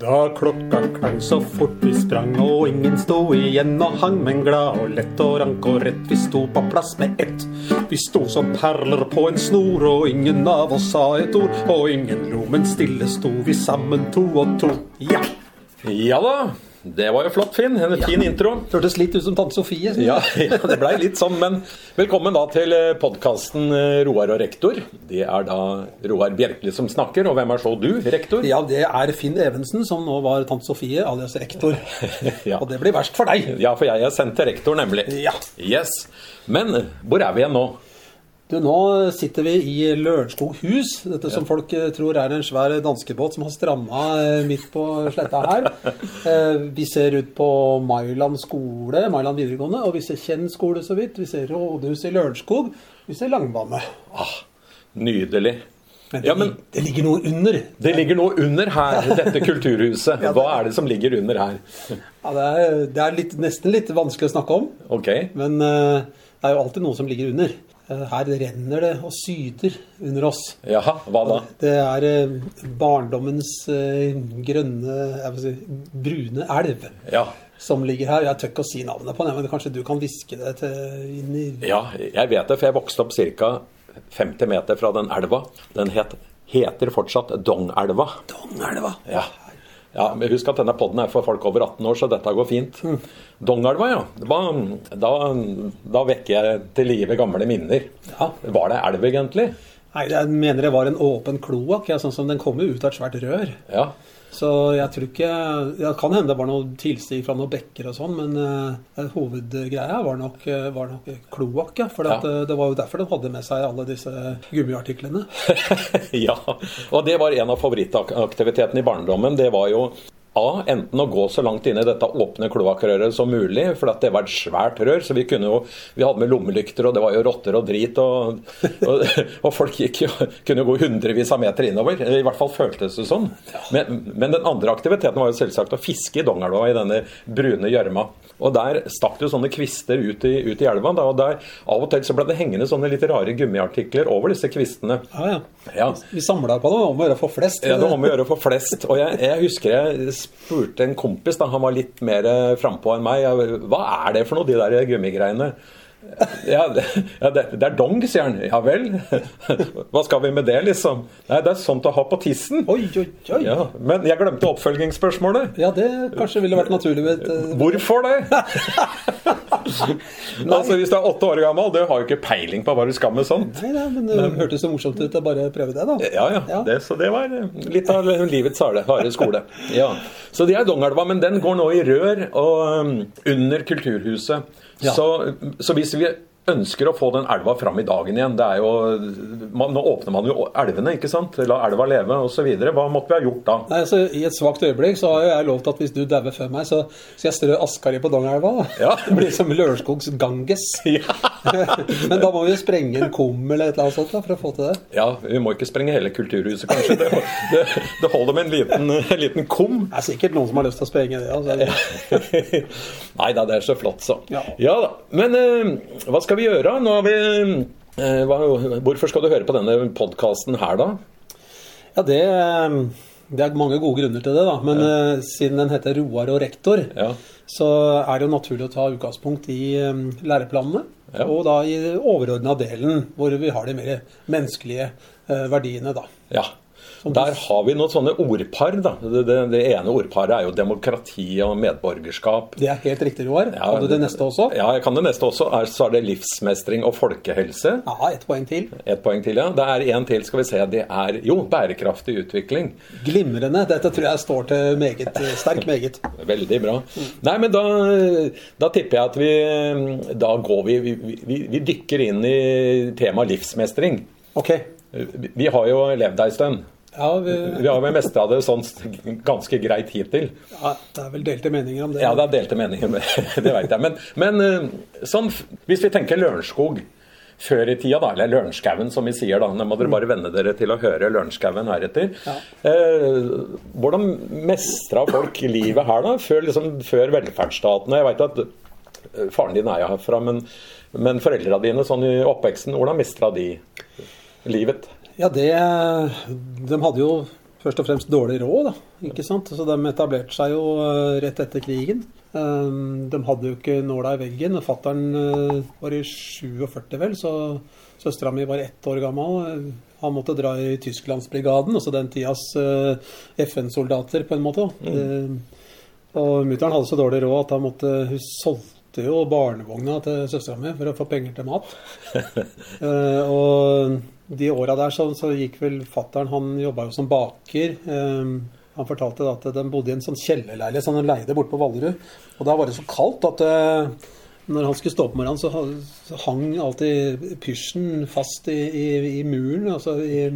Da klokka klang så fort vi sprang, og ingen sto igjen og hang, men glad og lett og rank og rett, vi sto på plass med ett. Vi sto som perler på en snor, og ingen av oss sa et ord, og ingen lo, men stille sto vi sammen to og to. Ja! Ja da, det var jo flott, Finn. En fin intro. Hørtes litt ut som tante Sofie. Ja, ja, det blei litt sånn, men velkommen da til podkasten Roar og rektor. Det er da Roar Bjerkeli som snakker, og hvem er så du, rektor? Ja, det er Finn Evensen, som nå var tante Sofie, alias rektor. Ja. Og det blir verst for deg. Ja, for jeg er sendt til rektor, nemlig. Ja. Yes. Men hvor er vi igjen nå? Du, Nå sitter vi i Lørenskog hus, dette som folk eh, tror er en svær danskebåt som har stranda eh, midt på sletta her. Eh, Vi ser ut på Mailand skole, Mailand videregående, og vi ser Kjenn skole så vidt. Vi ser rådhuset i Lørenskog. Vi ser Langbane. Ah, nydelig. Men det, Ja, men det ligger noe under. det ligger noe under her, dette kulturhuset. Hva er det som ligger under her? Ja, det er, det er litt, nesten litt vanskelig å snakke om, Ok. men det er jo alltid noe som ligger under. Eh, Her renner det og syder under oss. Jaha, hva da? Det er eh, barndommens eh, grønne si, brune elv Ja. som ligger her. Jeg tør ikke å si navnet på den, men kanskje du kan hviske det til inn i Ja, jeg vet det, for jeg vokste opp ca. 50 meter fra den elva. Den het, heter fortsatt Dongelva. Dongelva. Ja. Ja, men Husk at denne podden er for folk over 18 år, så dette går fint. Dongelva, ja. Det var- Da, da vekker jeg til live gamle minner. Ja. Var det elv, egentlig? Nei, jeg mener det var en åpen kloakk, ja, sånn som den kommer ut av et svært rør. Ja. Så jeg tror ikke Det kan hende det var noe tilstig fra noen bekker og sånn, men uh, hovedgreia var nok, eh, var nok kloakk, ja. For Ja. eh, det var jo derfor de hadde med seg alle disse gummiartiklene. ja. Og det var en av favorittaktivitetene i barndommen. Det var jo A. Enten å gå så langt inn i dette åpne kloakkrøret som mulig, for at det var et svært rør. Så vi kunne jo Vi hadde med lommelykter, og det var jo rotter og drit. Og, og, og folk gikk jo, kunne jo gå hundrevis av meter innover. I hvert fall føltes det sånn. Men, men den andre aktiviteten var jo selvsagt å fiske i Dongelva, i denne brune gjørma. Og der stakk det jo sånne kvister ut i, ut i elva. Da, og der Av og til så ble det hengende sånne litt rare gummiartikler over disse kvistene. Ja, ja. Ja. Vi samla på det, om å gjøre for flest. Ja, det var om å gjøre for flest. Og jeg, jeg husker jeg spurte en kompis, da han var litt mer frampå enn meg, hva er det for noe, de der gummigreiene? Ja, det, ja det, det er dong, sier han. Ja vel? Hva skal vi med det, liksom? Nei, det er sånt å ha på tissen. Oi, oi, oi. Ja. Men jeg glemte oppfølgingsspørsmålet. Ja, det kanskje ville vært naturlig med et eh, Hvorfor det? altså, Hvis du er åtte år gammel, du har jo ikke peiling på hva du skal med sånt. Nei, nei, men det hørtes så morsomt ut å bare prøve det, da. Ja, ja. Ja. Det, så det var litt av livets harde, harde skole. Ja. Så det er Dongelva, men den går nå i rør og um, under Kulturhuset. Ja. Så, så hvis vi ønsker å få den elva fram i dagen igjen det er jo, man, Nå åpner man jo elvene, ikke sant? La elva leve osv. Hva måtte vi ha gjort da? Nei, altså, I et svakt øyeblikk så har jeg lovt at hvis du dauer før meg, så skal jeg strø Askari på Dongelva. da. Ja. Det blir som Lørenskogs Ganges. Ja. Men da må vi jo sprenge en kum eller et eller annet sånt da, for å få til det. ja, vi må ikke sprenge hele Kulturhuset, kanskje. Det, det, det holder med en liten, en liten kum. Det er sikkert noen som har lyst til å sprenge det. altså. Nei da, det er så flott, så. Ja. da. Men eh, hva skal vi gjøre? Vi eh, hva, Hvorfor skal du høre på denne podkasten her, da? Ja, det, eh, det er mange gode grunner til det, da. Men eh, siden den heter Roar og rektor, Ja. så er det jo naturlig å ta utgangspunkt i eh, læreplanene. Ja. Og da i overordna delen, hvor vi har de mer menneskelige eh, verdiene, da. ja. Der har vi noen sånne ordpar. da. Det, det, det ene ordparet er jo demokrati og medborgerskap. Det er helt riktig, Roar. Ja, Kan du det neste også? Ja, jeg kan det neste også. Er, så er det livsmestring og folkehelse. Ja, ett poeng til. Et poeng til, ja. Det er en til, skal vi se. Det er jo bærekraftig utvikling. Glimrende. Dette tror jeg står til meget sterk meget. Veldig bra. Nei, men da, da tipper jeg at vi Da går vi Vi, vi, vi dykker inn i temaet livsmestring. Ok. Vi, vi har jo levd ei stund. Ja, vi, Vi har vel mestra det sånn ganske greit hittil. ja, det er vel delte meninger om det. Ja, det er delte meninger, med- det veit jeg. Men, men eh, sånn, hvis vi tenker Lørenskog før i tida, da, eller Lørenskauen som vi sier da, nå må dere bare venne dere til å høre Lørenskauen heretter. Ja. Eh, hvordan mestra folk livet her da, før, liksom, før velferdsstaten? Jeg veit at eh, faren din er jo herfra, men, men foreldra dine sånn i oppveksten, hvordan mestra de livet? Ja, det De hadde jo først og fremst dårlig råd, da. Ikke sant? Så de etablerte seg jo eh, rett etter krigen. Um, de hadde jo ikke nåla i veggen. Fattern uh, var i 47, vel, så søstera mi var ett år gammel. Han måtte dra i Tysklandsbrigaden, altså den tidas uh, FN-soldater, på en måte. Mm. Uh, og mutter'n hadde så dårlig råd at han måtte, hun solgte jo barnevogna til søstera mi for å få penger til mat. og de åra der så, så, gikk vel fattern Han jobba jo som baker. Um, han fortalte at de bodde i en sånn kjellerleilighet som han leide borte på Vallerud. Og da var det så kaldt at uh, når han skulle stå opp om morgenen, så, hang alltid pysjen fast i, i, i muren, altså i,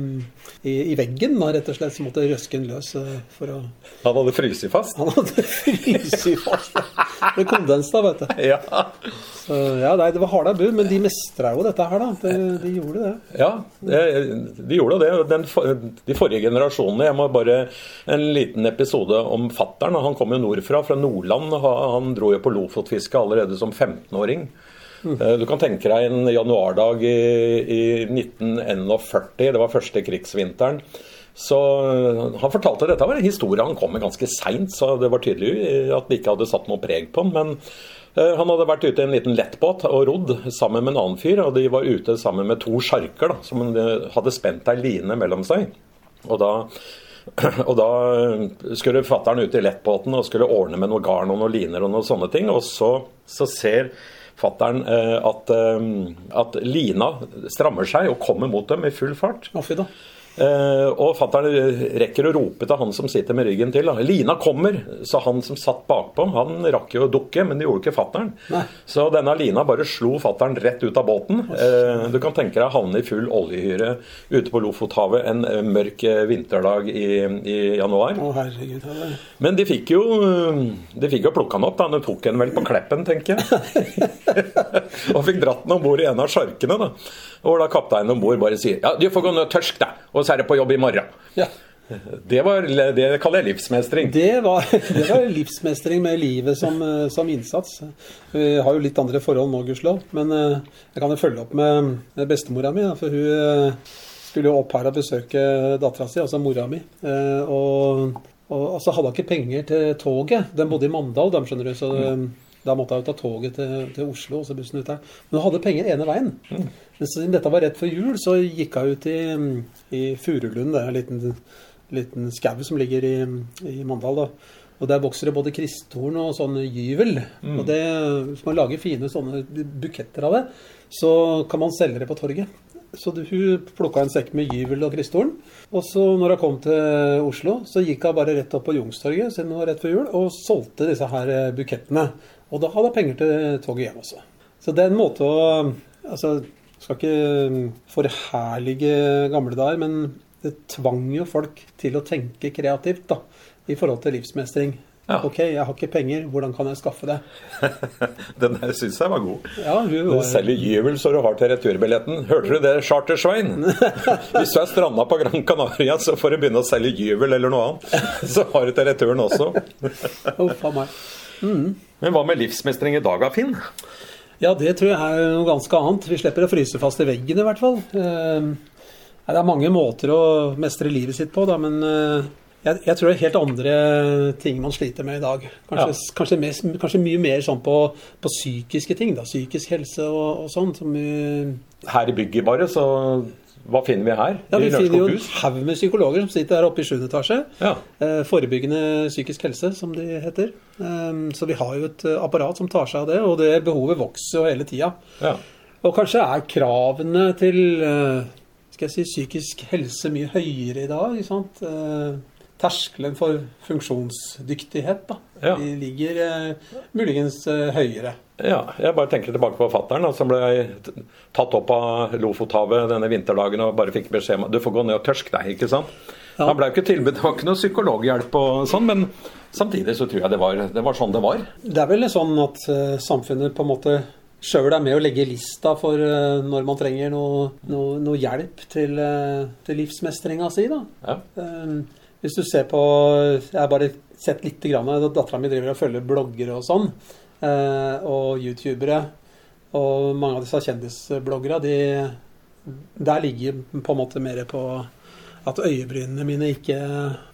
i, veggen, da, rett og slett. Så måtte røske den løs uh, for å Han hadde fryst fast? Han hadde fryst fast. Det kondens, da, vet du. Ja. Så, ja, nei, det var harde bud, men de mestra jo dette her, da. De, de gjorde det. Ja, de gjorde det. Den, de forrige generasjonene Jeg må bare En liten episode om fattern. Han kom jo nordfra, fra Nordland. Han dro jo på lofotfiske allerede som 15-åring. Mm. Du kan tenke deg en januardag i, i 1941, det var første krigsvinteren. Så Han fortalte dette var en historie han kom med ganske seint, så det var tydelig at det ikke hadde satt noe preg på han. Men Eh, han hadde vært ute i en liten lettbåt og rodd sammen med en annen fyr. og De var ute sammen med to sjarker da, som hadde spent ei line mellom seg. Og da, og da skulle fattern ut i lettbåten og skulle ordne med noe garn og noen liner og noen sånne ting. Og så, så ser fattern eh, at, eh, at, lina strammer seg og kommer mot dem i full fart. Oh, Uh, og fatter'n rekker å rope til han som sitter med ryggen til. Da. 'Lina kommer!' Så han som satt bakpå, han rakk jo å dukke, men det gjorde ikke fatter'n. Så denne lina bare slo fatter'n rett ut av båten. Uh, du kan tenke deg havne i full oljehyre ute på Lofothavet en uh, mørk vinterdag i, i januar. Å, herregud, men de fikk jo De fikk jo plukka han opp. da, De tok en vel på Kleppen, tenker jeg. og fikk dratt den om bord i en av sjarkene. da. Og da kapteinen om bord bare sier 'ja, du får gå ned og tørske deg', og så er det på jobb i morgen. Ja. Det, var, det kaller jeg livsmestring. Det var, det var livsmestring med livet som, som, innsats. Vi har jo litt andre forhold nå, gudskjelov. Men eh, jeg kan jo følge opp med bestemora mi. For hun eh, skulle jo opp her og besøke dattera si, altså mora mi. Eh, og, og, og så hadde hun ikke penger til toget. De bodde i Mandal, de, skjønner du. så mm. Da måtte jeg jo ta toget til, til Oslo og så bussen ut der. Men hun hadde penger ene veien. Mm. Men siden dette var rett før jul, så gikk hun ut i, i Furulund, det er en liten, liten skau som ligger i, i Mandal. da. Og der vokser det både kristtorn og sånn gyvel. Mm. Og det, hvis man lager fine sånne buketter av det, så kan man selge det på torget. Så hun plukka en sekk med gyvel og kristtorn. Og så når hun kom til Oslo, så gikk hun bare rett opp på Jungstorget siden det var rett før jul, og solgte disse her bukettene. Og da hadde jeg penger til toget hjem også. Så det er en måte å Altså, skal ikke forherlige gamle dager, men det tvang jo folk til å tenke kreativt da, i forhold til livsmestring. Ja. Ok, jeg har ikke penger, hvordan kan jeg skaffe det? Den der syns jeg var god. Ja, hun var... Du selger gyvel så du har til returbilletten. Hørte du det, Charter-Svein? Hvis du er stranda på Gran Canaria, så får du begynne å selge gyvel eller noe annet. Så har du til returen også. Uff meg. Mm. Men hva med livsmestring i dag, Finn? Ja, det tror jeg er noe ganske annet. Vi slipper å fryse fast i veggen i hvert fall. Eh, det er mange måter å mestre livet sitt på, da, men eh, jeg, jeg, tror det er helt andre ting man sliter med i dag. Kanskje, ja. kanskje, mest, kanskje mye mer sånn på, på, psykiske ting. da, Psykisk helse og, og sånn. Her i bygget bare, så hva finner vi her? Ja, Vi finner jo en haug med psykologer som sitter her oppe i 7. etasje. Ja. Eh, forebyggende psykisk helse, som de heter. Eh, så vi har jo et eh, apparat som tar seg av det, og det behovet vokser jo hele tida. Ja. Og kanskje er kravene til eh, skal jeg si, psykisk helse mye høyere i dag. ikke sant? Terskelen for funksjonsdyktighet da. Ja. De ligger muligens høyere. Ja, jeg bare tenker tilbake på fattern som ble tatt opp av Lofothavet denne vinterdagen og bare fikk beskjed om at du får gå ned og tørske deg. ikke sant? Ja. Han ble jo ikke tilbudt, det var ikke noe psykologhjelp og sånn, men samtidig så tror jeg det var, det var sånn det var. Det er vel sånn at uh, samfunnet på en måte sjøl er med å legge lista for uh, når man trenger noe, noe, noe hjelp til, uh, til livsmestringa si. da. Ja. Um, hvis du ser på Jeg har bare sett litt Dattera mi driver og følger bloggere og sånn. Eh, og youtubere. Og mange av disse kjendisbloggere, de, der ligger på en måte mer på at øyebrynene mine ikke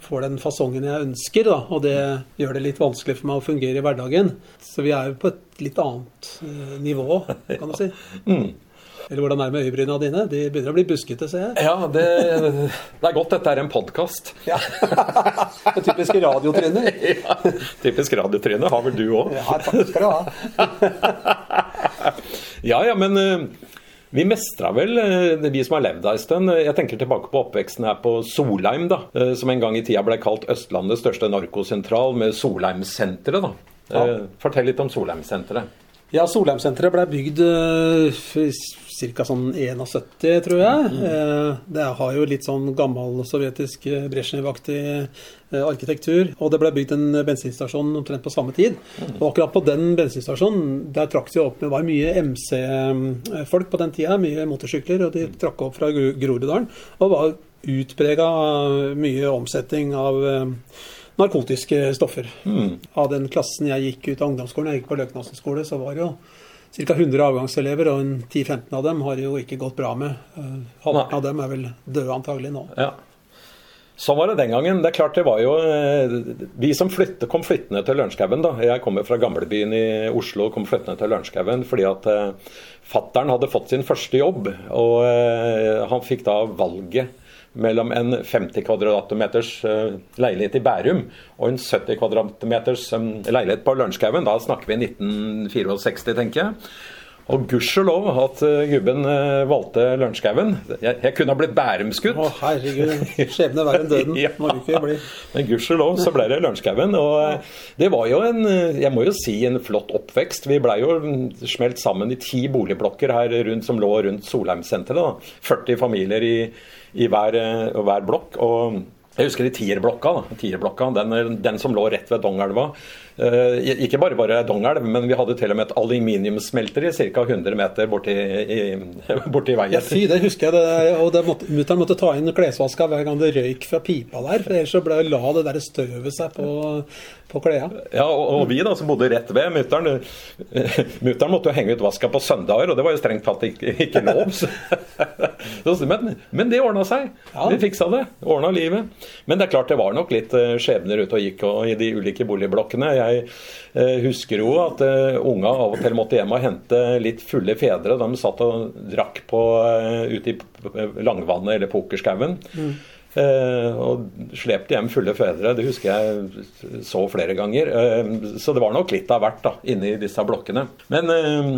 får den fasongen jeg ønsker. Da, og det gjør det litt vanskelig for meg å fungere i hverdagen. Så vi er jo på et litt annet eh, nivå, kan du si. Mm. Eller hvordan er det med øyebryna dine? De begynner å bli buskete, ser jeg. Ja, det, det er godt dette er en podkast. Ja. det typiske radiotrynet. Ja, typisk radiotryne har vel du òg? Ja, takk skal du ha. Ja, ja, men eh, vi mestra vel, eh, vi som har levd en stund. Jeg tenker tilbake på oppveksten her på Solheim, da. eh, Som en gang i tida ble kalt Østlandets største narkosentral, med Solheimsenteret, da. Ja. Eh, Fortell litt om Solheimsenteret. Ja, Solheimsenteret ble bygd ca. sånn 71, tror jeg. Mm. Det har jo litt sånn gammel sovjetisk eh, Brezjnev-aktig eh, arkitektur. Og det ble bygd en bensinstasjon omtrent på samme tid. Og akkurat på den bensinstasjonen der trakk de opp Det var mye MC-folk på den tida, mye motorsykler, og de trakk opp fra Gro- Groruddalen. Og var utprega mye omsetning av eh, narkotiske stoffer. Mm. Av den klassen jeg gikk ut av ungdomsskolen, jeg gikk på Løknassen skole, så var det jo ca. 100 avgangselever, og 10-15 av dem har det jo ikke gått bra med. Eh. Halvparten av dem er vel døde antagelig nå. Ja. Sånn var det den gangen. Det er klart det var jo eh, Vi som flytte, kom flyttende til Lørenskaugen, da. Jeg kommer fra gamlebyen i Oslo og kom flyttende til Lørenskaugen fordi at eh, fattern hadde fått sin første jobb. Og eh, han fikk da valget mellom en 50 kvadratmeters eh, leilighet i Bærum og en 70 kvadratmeters eh, leilighet på Lørenskauen. Da snakker vi 1964, tenker jeg. Og gudskjelov at eh, gubben valgte Lørenskauen. Jeg, jeg kunne ha blitt Bærumsgutt. Å herregud, skjebne verre enn døden. Ja. Må du ikke bli. Men gudskjelov så ble det Lørenskauen. Og det var jo en, jeg må jo si, en flott oppvekst. Vi blei jo smelt sammen i ti boligblokker her rundt, som lå rundt Solheimsenteret. da. 40 familier i, i hver, eh, hver blokk. og jeg husker i Tierblokka. Tierblokka den, den som lå rett ved Dongelva. Eh, ikke bare bare Dongelv, men vi hadde til og med et aluminiumssmelteri ca. 100 meter borti, i, borti veien. Ja, fy, det husker jeg. Det, og det måtte, Mutter'n måtte ta inn klesvaska hver gang det røyk fra pipa der. For ellers så ble, la det der støvet seg på, på klærne. Ja, og, og vi da som bodde rett ved mutter'n Mutter'n måtte jo henge ut vaska på søndager, og det var jo strengt tatt ikke, ikke lov. Så, men, men det ordna seg. Ja. Vi fiksa det. Ordna livet. Men det er klart det var nok litt eh, skjebner ute og gikk og, i de ulike boligblokkene. Jeg eh, husker jo at eh, unga av og til måtte hjem og hente litt fulle fedre. De satt og drakk på, eh, ute i Langvannet eller Pokerskauen. Eh, og slepte hjem fulle fedre. Det husker jeg så flere ganger. Eh, så det var nok litt av hvert da, inni disse blokkene. Men eh,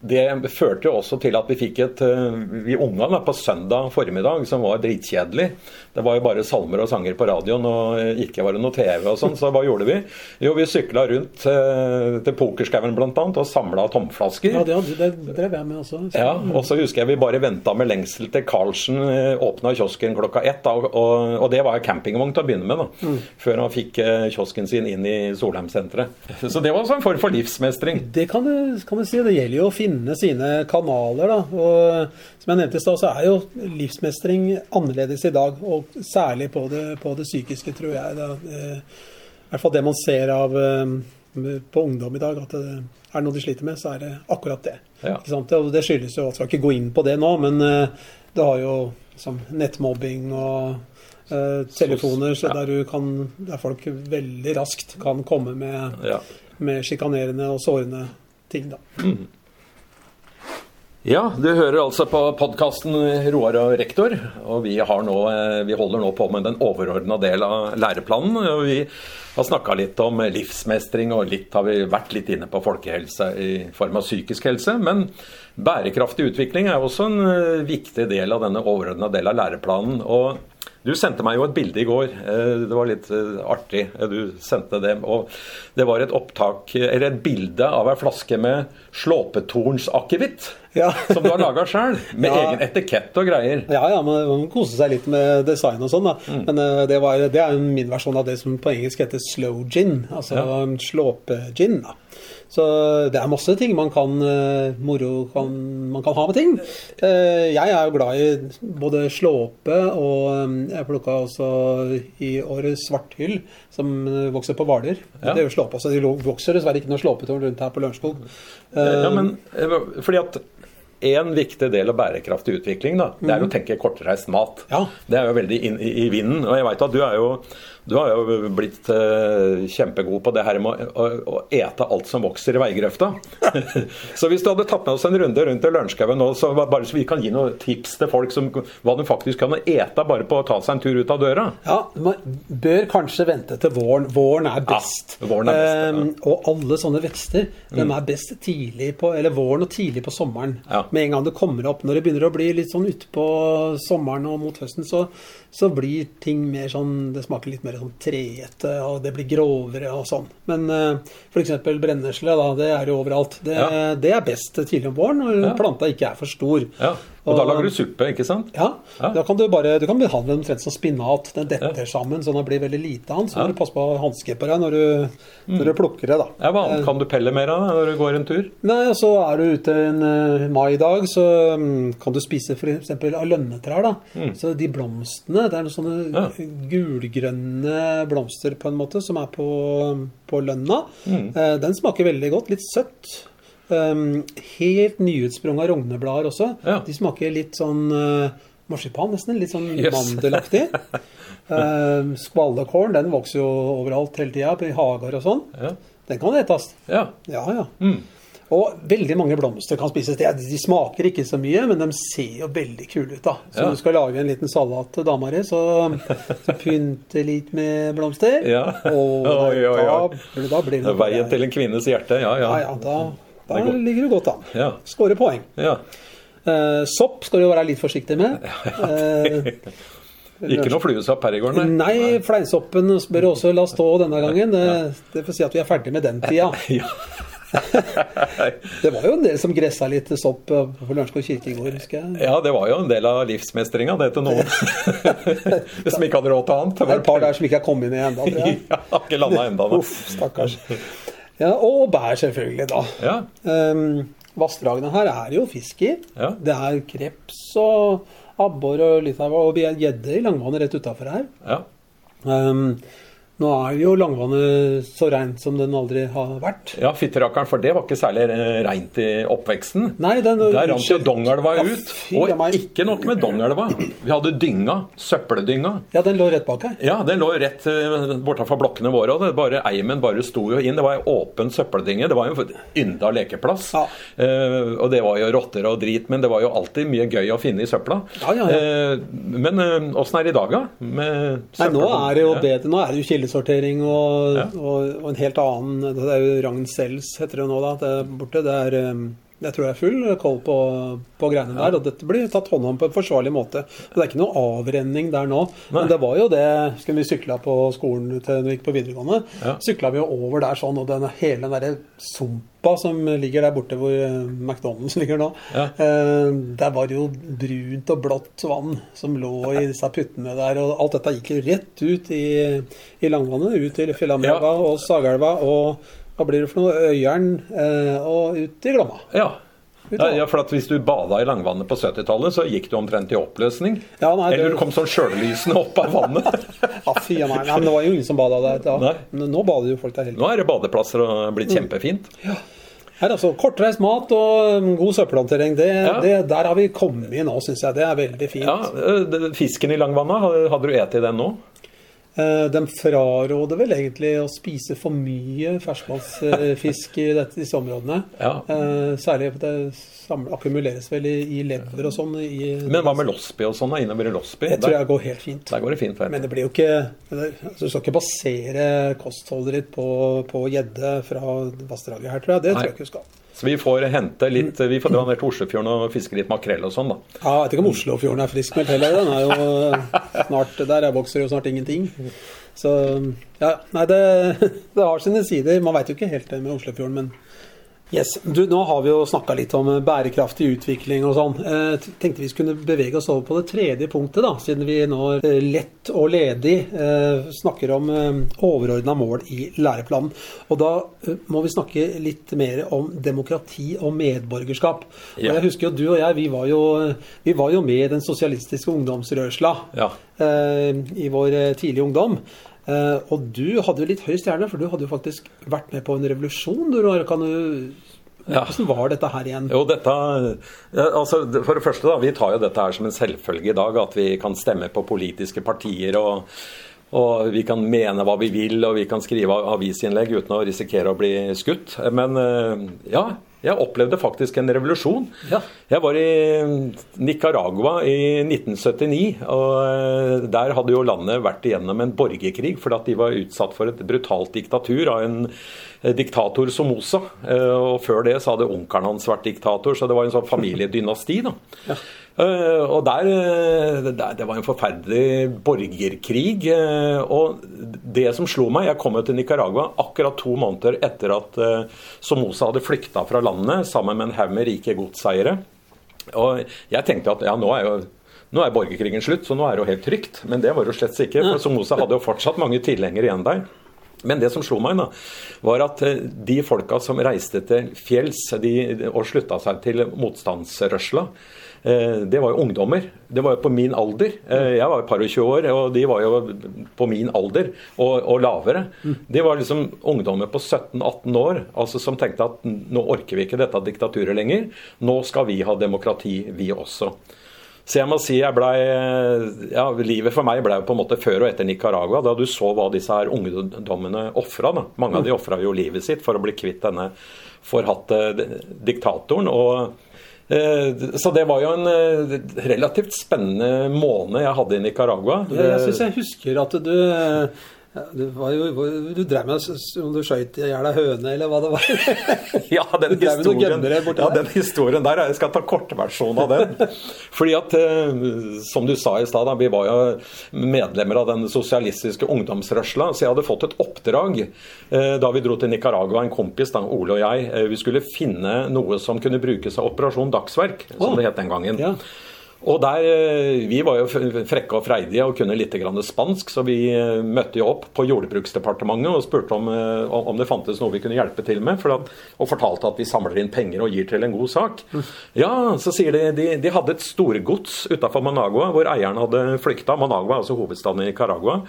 det førte jo også til at vi fikk et eh, Vi unga da, på søndag formiddag som var dritkjedelig. Det var jo bare salmer og sanger på radioen, og ikke var det noe TV og sånn. Så hva gjorde vi? Jo, vi sykla rundt eh, til Pokerskauen bl.a. og samla tomflasker. Ja, det, det drev jeg med også. Ja, og så husker jeg vi bare venta med lengsel til Karlsen eh, åpna kiosken klokka ett. Da, og, og det var campingvogn til å begynne med, da, før han fikk eh, kiosken sin inn i Solheimsenteret. Så det var også en form for livsmestring. Det kan du, kan du si. Det gjelder jo å finne sine kanaler. Da. Og som jeg nevnte i stad, så er jo livsmestring annerledes i dag. Og særlig på det, på det psykiske, tror jeg. Da. Eh, I hvert fall det man ser av eh, på ungdom i dag. At det er noe de sliter med, så er det akkurat det. Ja. Og det skyldes jo Jeg skal ikke gå inn på det nå, men eh, det har jo som nettmobbing og uh, telefoner så Ja. der, du kan, der folk veldig raskt kan komme med Ja. med sjikanerende og sårende ting, da. Ja, du hører altså på podkasten Roar og rektor. Og vi, nå, eh, vi holder nå på med den overordna del av læreplanen. Og vi har snakka litt om livsmestring, og litt har vi vært litt inne på folkehelse i form av psykisk helse. Men bærekraftig utvikling er også en eh, viktig del av denne overordna del av læreplanen. Og du sendte meg jo et bilde i går. Eh, Det var litt eh, artig. Eh, Du sendte det. Og det var et opptak, eller et bilde av ei flaske med slåpetornsakevitt. Ja. Som du har laga sjøl, med Ja. egen etikett og greier. Ja, ja, man man må kose seg litt med design og sånn, da. Mm. Men det, var, det er min versjon av det som på engelsk heter slow gin. Altså Ja. slåpe-gin. da. Så det er masse ting man kan eh, moro kan, man kan ha med ting. Eh, jeg er jo glad i både slåpe og eh, jeg plukka også i året svarthyll, som vokser på Hvaler. Ja. Det er jo slåpe også. De vokser dessverre ikke noe slåpetårn rundt her på Lørenskog. Ja, men fordi at en viktig del av bærekraftig utvikling da, det er å tenke kortreist mat. Ja. Det er jo veldig inn i, i vinden. Og jeg vet at du er jo du har jo blitt eh, kjempegod på det her med å, å, å ete alt som vokser i veigrøfta. så hvis du hadde tatt med oss en runde rundt i Lørenskauen nå, så bare så vi kan gi noen tips til folk som hva de faktisk kan ete bare på å ta seg en tur ut av døra. Ja, Man bør kanskje vente til våren. Våren er best. Ja, våren er best, ja. Ehm, og alle sånne vekster de er best tidlig på, eller våren og tidlig på sommeren. Ja. Med en gang det kommer opp. Når det begynner å bli litt sånn utpå sommeren og mot høsten, så, så blir ting mer sånn Det smaker litt mer sånn treete, og det blir grovere og sånn. Men uh, f.eks. brennesle, da, det er jo overalt. Det, Ja. det er best tidlig om våren når Ja. planta ikke er for stor. Ja. Og da lager du suppe, ikke sant? Ja, Ja. da kan du bare du kan behandle den omtrent som spinat. Den detter sammen så den blir veldig lite av den. Så Ja. må du passe på å ha på deg når du, når du plukker det, da. Ja, Hva annet kan du pelle mer av når du går en tur? Nei, og så er du ute en uh, maidag, så um, kan du spise f.eks. av lønnetrær. da. Så de blomstene, det er noen sånne Mm. Ja. gulgrønne blomster på en måte som er på, på lønna. Mm. Uh, den smaker veldig godt. Litt søtt. Um, helt nyutsprunga rogneblader også. Ja. De smaker litt sånn uh, marsipan, nesten. Litt sånn Yes. mandelaktig. uh, skvallekorn den vokser jo overalt hele tida, i hager og sånn. Ja. Den kan etes. ja. Ja, ja. Mm. Og veldig mange blomster kan spises. De, de smaker ikke så mye, men de ser jo veldig kule ut. da. Så Ja. når du skal lage en liten salat til dama di, så, så pynte litt med blomster. Ja. Og Oi, oi, oi. Da, da blir det noe Veien til en kvinnes hjerte, ja ja. Ja, ja, da, da er ligger du godt an. Ja. Skårer poeng. ja. Eh, sopp skal du jo være litt forsiktig med. Eh, Ikke noe fluesopp her i går, nei? Nei, fleinsoppen bør også la stå denne gangen. Det, det får si at vi er ferdig med den tida. Ja. Det var jo en del som gressa litt sopp på Lørenskog kirke i går, husker jeg. ja, det var jo en del av livsmestringa, det til noen. Som ikke hadde råd til annet. Det er et par der som ikke er kommet inn ennå. Ja, har ikke landa ennå. Uff, stakkars. Ja, og bær, selvfølgelig, da. Ja. Um, Vassdragene her er jo fisk i. Ja. Det er kreps og abbor og litt av og gjedde i langvannet rett utafor her. ja. Um, nå er jo langvannet så reint som den aldri har vært. Ja, fytterakkeren, for det var ikke særlig eh, reint i oppveksten. Nei, den Der rant jo. Dongelva ut. Og ikke nok med Dongelva. Vi hadde dynga. Søppeldynga. Ja, den lå rett bak her. Ja, den lå rett eh, bortafor blokkene våre. og det bare Eimen bare sto jo inn. Det var ei åpen søppeldynge. Det var jo en ynda lekeplass. Ja. Eh, og det var jo rotter og drit, men det var jo alltid mye gøy å finne i søpla. Ja, ja, ja. Eh, men eh, er det i dag, da? Med Nei, nå er det jo bedre. Nå er det jo kildesortering og, Ja. og, og en helt annen Det er jo Ragn Sells, heter det nå, da. Det er borte. Det er um, jeg tror det er full koll på, på greiene der, og dette blir tatt hånd om på en forsvarlig måte. Det er ikke noe avrenning der nå. Men det var jo det Skulle vi sykla på skolen til når vi gikk på videregående, Ja. sykla vi jo over der sånn, og den, hele den derre sumpa som ligger der borte hvor eh, McDonald's ligger nå, Ja. eh, der var det jo brunt og blått vann som lå i disse puttene der, og alt dette gikk jo rett ut i, i langvannet, ut til Fillamjelva Ja. og Sagelva og hva blir det for noe? Øyeren eh, og ut i Glomma. Ja. Ja, ja, for at Hvis du bada i langvannet på 70-tallet, så gikk du omtrent i oppløsning. Ja, nei, Eller du kom sånn sjøllysende opp av vannet. Ja, fy meg. Nei, men det var jo ingen som bada der da. Nei. Men nå bader jo folk der hele tiden. Nå er det badeplasser og blitt kjempefint. Her altså, Kortreist mat og god søppelhåndtering, det, Ja. det, der har vi kommet nå, syns jeg. Det er veldig fint. Ja, eh, Fisken i langvannet, hadde du spist den nå? Eh, De fraråder vel egentlig å spise for mye ferskvannsfisk i dette, disse områdene. Ja. Eh, Særlig det akkumuleres vel i, lever og sånn. Men hva med Losby og sånn? Innover i Losby? Det tror jeg går helt fint. der går det fint. Men det blir jo ikke altså, Du skal ikke basere kostholdet ditt på på gjedde fra vassdraget her, tror jeg. Det Nei. tror jeg ikke du skal. Så vi får hente litt Vi får dra ned til Oslofjorden og fiske litt makrell og sånn, da. Ja, jeg vet ikke om Oslofjorden er friskmeldt heller. Den er jo snart Der vokser jo snart ingenting. Så ja, nei, det, det har sine sider. Man veit jo ikke helt det med Oslofjorden, men Yes, du, Nå har vi jo snakka litt om bærekraftig utvikling og sånn. Eh, tenkte vi skulle bevege oss over på det tredje punktet, da, siden vi nå eh, lett og ledig eh, snakker om eh, overordna mål i læreplanen. Og da eh, må vi snakke litt mer om demokrati og medborgerskap. Ja. Og jeg husker jo du og jeg, vi var jo, vi var jo med i den sosialistiske ungdomsrørsla Ja. eh, i vår eh, tidlige ungdom. Eh, og du hadde jo litt høy stjerne, for du hadde jo faktisk vært med på en revolusjon. Du, kan du Hvordan var dette her igjen? Jo, dette, altså, For det første, da, vi tar jo dette her som en selvfølge i dag. At vi kan stemme på politiske partier. og og vi kan mene hva vi vil, og vi kan skrive avisinnlegg uten å risikere å bli skutt. Men eh, ja, jeg opplevde faktisk en revolusjon. Ja. Jeg var i Nicaragua i 1979. og eh, Der hadde jo landet vært igjennom en borgerkrig fordi at de var utsatt for et brutalt diktatur av en diktator Somoza. Og før det så hadde onkelen hans vært diktator, så det var en sånn familiedynasti. da. Ja. Eh, og der, eh, der, Det var en forferdelig borgerkrig. Eh, og det som slo meg Jeg kom jo til Nicaragua akkurat to måneder etter at Somoza hadde flykta fra landet sammen med en haug med rike godseiere. Og jeg tenkte at ja, nå er jo nå er borgerkrigen slutt, så nå er det jo helt trygt. Men det var jo slett ikke. For Somoza hadde jo fortsatt mange tilhengere igjen der. Men det som slo meg, da, var at de folka som reiste til fjells de, og slutta seg til motstandsrørsla, Eh, det var jo ungdommer. Det var jo på min alder. Eh, jeg var jo par og 20 år, og de var jo på min alder og, og lavere. De var liksom ungdommer på 17-18 år altså som tenkte at nå orker vi ikke dette diktaturet lenger. Nå skal vi ha demokrati, vi også. Så jeg må si jeg ble, ja, Livet for meg ble på en måte før og etter Nicaragua, da du så hva disse her ungdommene ofra. Mange av de ofra jo livet sitt for å bli kvitt denne forhatte diktatoren. og Eh, så det var jo en eh, relativt spennende måned jeg hadde i Nicaragua. Jeg syns jeg husker at du du, jo, du drev med om du skøyt i hjel ei høne, eller hva det var? ja, den historien, ja, den historien der, jeg skal ta kortversjonen av den. Fordi at, eh, som du sa i stad, vi var jo medlemmer av den sosialistiske ungdomsrørsla. Så jeg hadde fått et oppdrag eh, da vi dro til Nicaragua, en kompis, da, Ole og jeg. Eh, vi skulle finne noe som kunne brukes av Operasjon Dagsverk, som det het den gangen. Ja. Og der, eh, Vi var jo frekke og freidige og kunne litt spansk, så vi eh, møtte jo opp på Jordbruksdepartementet og spurte om, eh, om det fantes noe vi kunne hjelpe til med. At, og fortalte at vi samler inn penger og gir til en god sak. Ja, så sier de de, de hadde et storgods utafor Managua, hvor eieren hadde flykta. Managua, altså hovedstaden i Nicaragua.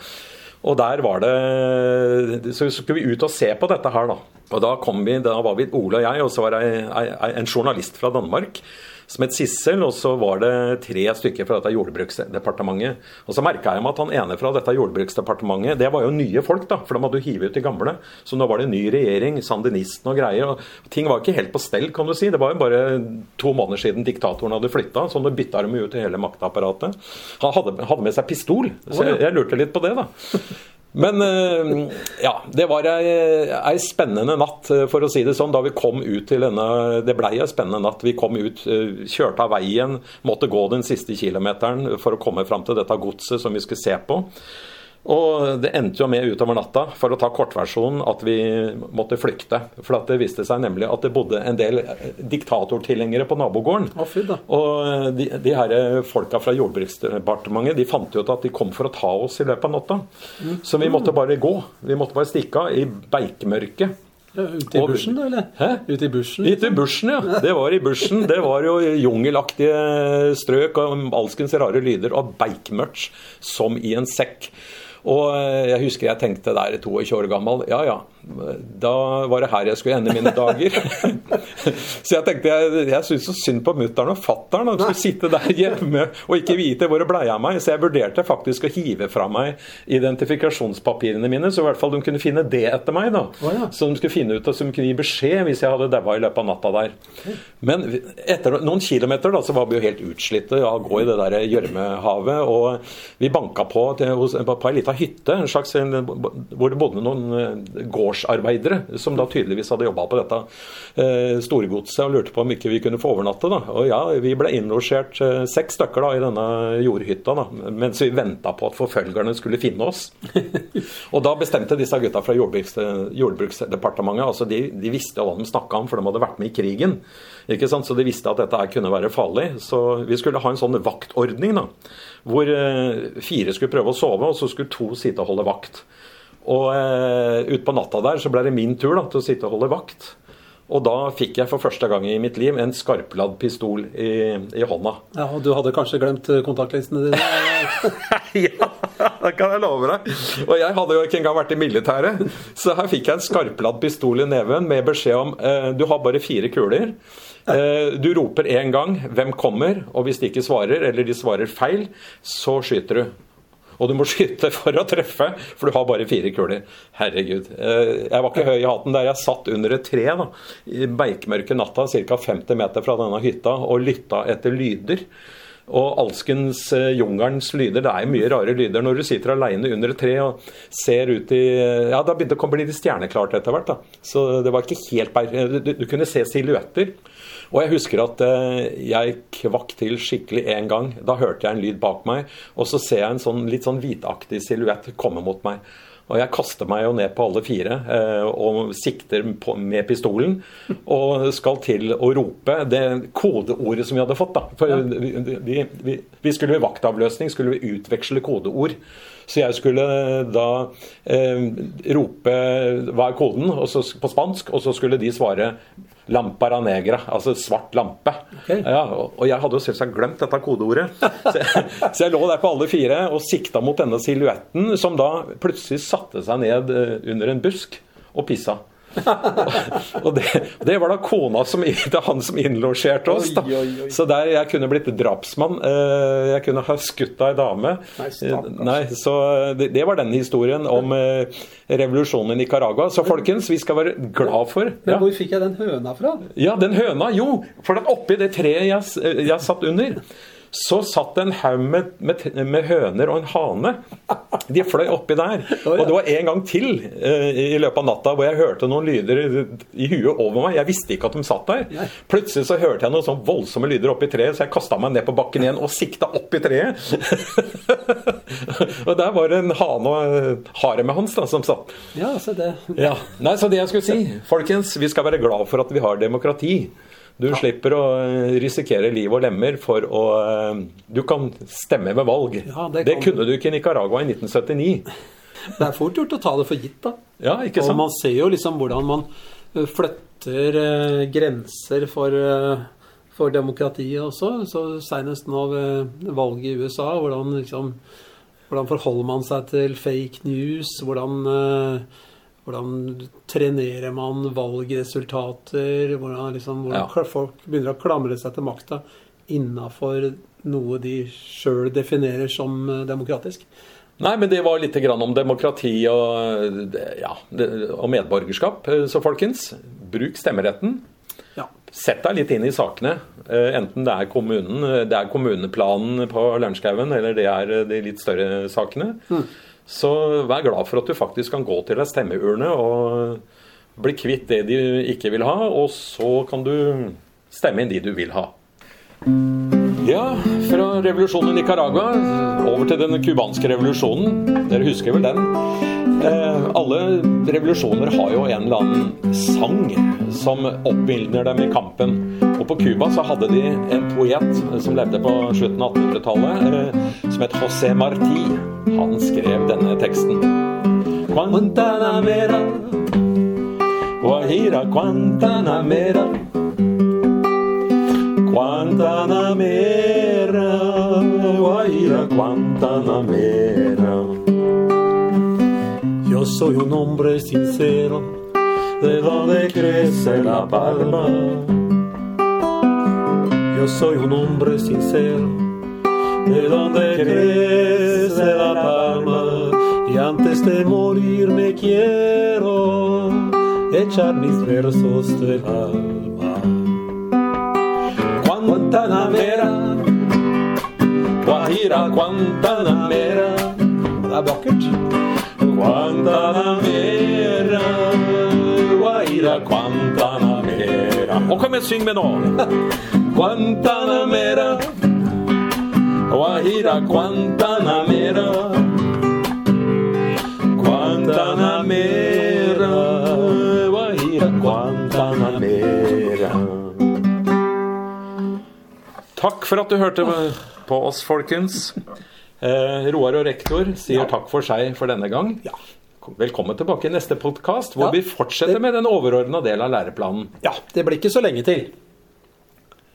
Og der var det Så skulle vi ut og se på dette her, da. Og da kom vi, da var vi Ole og jeg, og så var det en journalist fra Danmark som het Sissel, og så var det tre stykker fra dette jordbruksdepartementet. Og så merka jeg meg at han ene fra dette jordbruksdepartementet, det var jo nye folk, da, for de hadde jo hivet ut de gamle. Så nå var det ny regjering, sandinisten og greier. og Ting var ikke helt på stell, kan du si. Det var jo bare to måneder siden diktatoren hadde flytta, så nå bytta de ut hele maktapparatet. Han hadde, hadde, med seg pistol, så jeg, jeg lurte litt på det, da. Men eh, ja, det var ei, ei, spennende natt, eh, for å si det sånn, da vi kom ut til denne Det blei ei spennende natt. Vi kom ut, eh, kjørte av veien, måtte gå den siste kilometeren for å komme fram til dette godset som vi skulle se på. Og det endte jo med utover natta, for å ta kortversjonen, at vi måtte flykte. For det viste seg nemlig at det bodde en del diktatortilhengere på nabogården. Å, og de, de her folka fra Jordbruksdepartementet de fant jo ut at de kom for å ta oss i løpet av natta. Mm. Så vi måtte bare gå. Vi måtte bare stikke av i beikmørket. Ja, ute i bushen, da? eller? Hæ? Ute i bushen? Ute i bushen, ja. Det var i bushen. Det var jo jungelaktige strøk og alskens rare lyder og beikmørkt som i en sekk. Og eh, jeg husker jeg tenkte der 22 år gammel. Ja ja, da var det her jeg skulle ende mine dager. så jeg tenkte jeg, jeg syntes så synd på mutter'n og fatter'n. De skulle sitte der hjemme og ikke vite hvor det blei av meg. Så jeg vurderte faktisk å hive fra meg identifikasjonspapirene mine, så i hvert fall de kunne finne det etter meg. da. Oh, ja. Så de skulle finne ut, og som kunne gi beskjed hvis jeg hadde daua i løpet av natta der. Men etter noen kilometer da, så var vi jo helt utslitte av å gå i det der gjørmehavet. Og vi banka på til, på ei lita hytte, en slags, hvor det bodde noen eh, gårds gårdsarbeidere, som da tydeligvis hadde jobba på dette eh, storgodset og lurte på om ikke vi kunne få overnatte. da. Og ja, vi ble innlosjert eh, seks stykker da i denne jordhytta da, mens vi venta på at forfølgerne skulle finne oss. og da bestemte disse gutta fra jordbruks, Jordbruksdepartementet altså de, de visste hva de snakka om, for de hadde vært med i krigen. Ikke sant? Så de visste at dette kunne være farlig. Så vi skulle ha en sånn vaktordning da, hvor eh, fire skulle prøve å sove, og så skulle to sitte og holde vakt. Og eh, utpå natta der så ble det min tur da, til å sitte og holde vakt. Og da fikk jeg for første gang i mitt liv en skarpladd pistol i, i hånda. Ja, Og du hadde kanskje glemt kontaktlistene kontaktlinsene dine? ja, det kan jeg love deg. Og jeg hadde jo ikke engang vært i militæret. Så her fikk jeg en skarpladd pistol i neven med beskjed om eh, du har bare fire kuler. Eh, du roper én gang 'Hvem kommer?' og hvis de ikke svarer, eller de svarer feil, så skyter du. Og du må skyte for å treffe, for du har bare fire kuler. Herregud. Eh, jeg var ikke høy i hatten der. Jeg satt under et tre da, i beikmørke natta, ca. 50 meter fra denne hytta, og lytta etter lyder. Og alskens jungelens lyder. Det er mye rare lyder når du sitter aleine under et tre og ser ut i Ja, det har begynt å bli litt stjerneklart etter hvert. da. Så det var ikke helt Du, du kunne se silhuetter. Og jeg husker at eh, jeg kvakk til skikkelig én gang. Da hørte jeg en lyd bak meg, og så ser jeg en sånn, litt sånn hvitaktig silhuett komme mot meg. Og jeg kaster meg jo ned på alle fire eh, og sikter på, med pistolen. Og skal til å rope det kodeordet som vi hadde fått. da. For vi, vi, vi, skulle ved vaktavløsning skulle vi utveksle kodeord. Så jeg skulle da eh, rope hva er koden så, på spansk, og så skulle de svare Lampara negra, altså svart lampe. Okay. Ja, og jeg hadde jo selvsagt glemt dette kodeordet. Så jeg, så jeg, lå der på alle fire og sikta mot denne silhuetten, som da plutselig satte seg ned eh, under en busk og pissa. Og det, det, var da kona som, det han som innlosjerte oss. Da. Så der jeg kunne blitt drapsmann. Eh, jeg kunne ha skutt ei dame. Nei, eh, Nei, så det, det, var den historien om eh, revolusjonen i Nicaragua. Så folkens, vi skal være glad for Men ja. hvor fikk jeg den høna fra? Ja, den høna, jo, for den oppi det treet jeg, jeg satt under så satt en haug med, med, med, høner og en hane. De fløy oppi der. Og det var en gang til uh, i løpet av natta hvor jeg hørte noen lyder i huet over meg. Jeg visste ikke at de satt der. Plutselig så hørte jeg noen sånn voldsomme lyder oppi treet, så jeg kasta meg ned på bakken igjen og sikta opp i treet. og der var det en hane og haremet hans da, som satt. Ja, så det. Ja. Nei, så det jeg skulle si, folkens, vi skal være glad for at vi har demokrati. Du ja. slipper å eh, risikere liv og lemmer for å eh, Du kan stemme ved valg. Ja, det, det kunne du ikke i Nicaragua i 1979. Det er fort gjort å ta det for gitt, da. Ja, ikke sant? Og man ser jo liksom hvordan man eh, flytter grenser for, for demokratiet også. Så Senest nå ved valget i USA, hvordan, liksom, hvordan forholder man seg til fake news? Hvordan hvordan trenerer man valgresultater? Hvordan, liksom, hvordan ja. folk begynner å klamre seg til makta innafor noe de sjøl definerer som eh, demokratisk. Nei, men det var litt om demokrati og, ja, og medborgerskap. Eh, så folkens, bruk stemmeretten. Ja. Sett deg litt inn i sakene. Eh, enten det er kommunen, det er kommuneplanen på Lørenskaugen, eller det er de litt større sakene. Mm. Så vær glad for at du faktisk kan gå til ei stemmeurne og bli kvitt det de ikke vil ha, og så kan du stemme inn de du vil ha. Ja, fra revolusjonen i Nicaragua over til den cubanske revolusjonen. Dere husker vel den? Eh, alle revolusjoner har jo en eller annen sang som oppildner dem i kampen. Og på Cuba så hadde de en poet som levde på slutten av 1800-tallet, eh, som het José Martí. Han skrev denne teksten. Guantanamera, Guajira Guantanamera. Guantanamera, Guajira Guantanamera. Yo soy un hombre sincero, de donde crece la palma. Yo soy un hombre sincero, de donde crece la palma. Y antes de morir me quiero echar mis versos de alma. Guantanamera, Guajira Guantanamera. Er vakkert. Guantanamera, Guajira Guantanamera. Og kom syng med nå. Guantanamera, Guajira Guantanamera. Guantanamera, Guajira Guantanamera. Takk for at du hørte på oss, folkens. Eh, Roar og rektor sier ja. takk for seg for denne gang. Ja. velkommen tilbake i neste podkast, hvor Ja, vi fortsetter det- med den overordna del av læreplanen. Ja, det blir ikke så lenge til.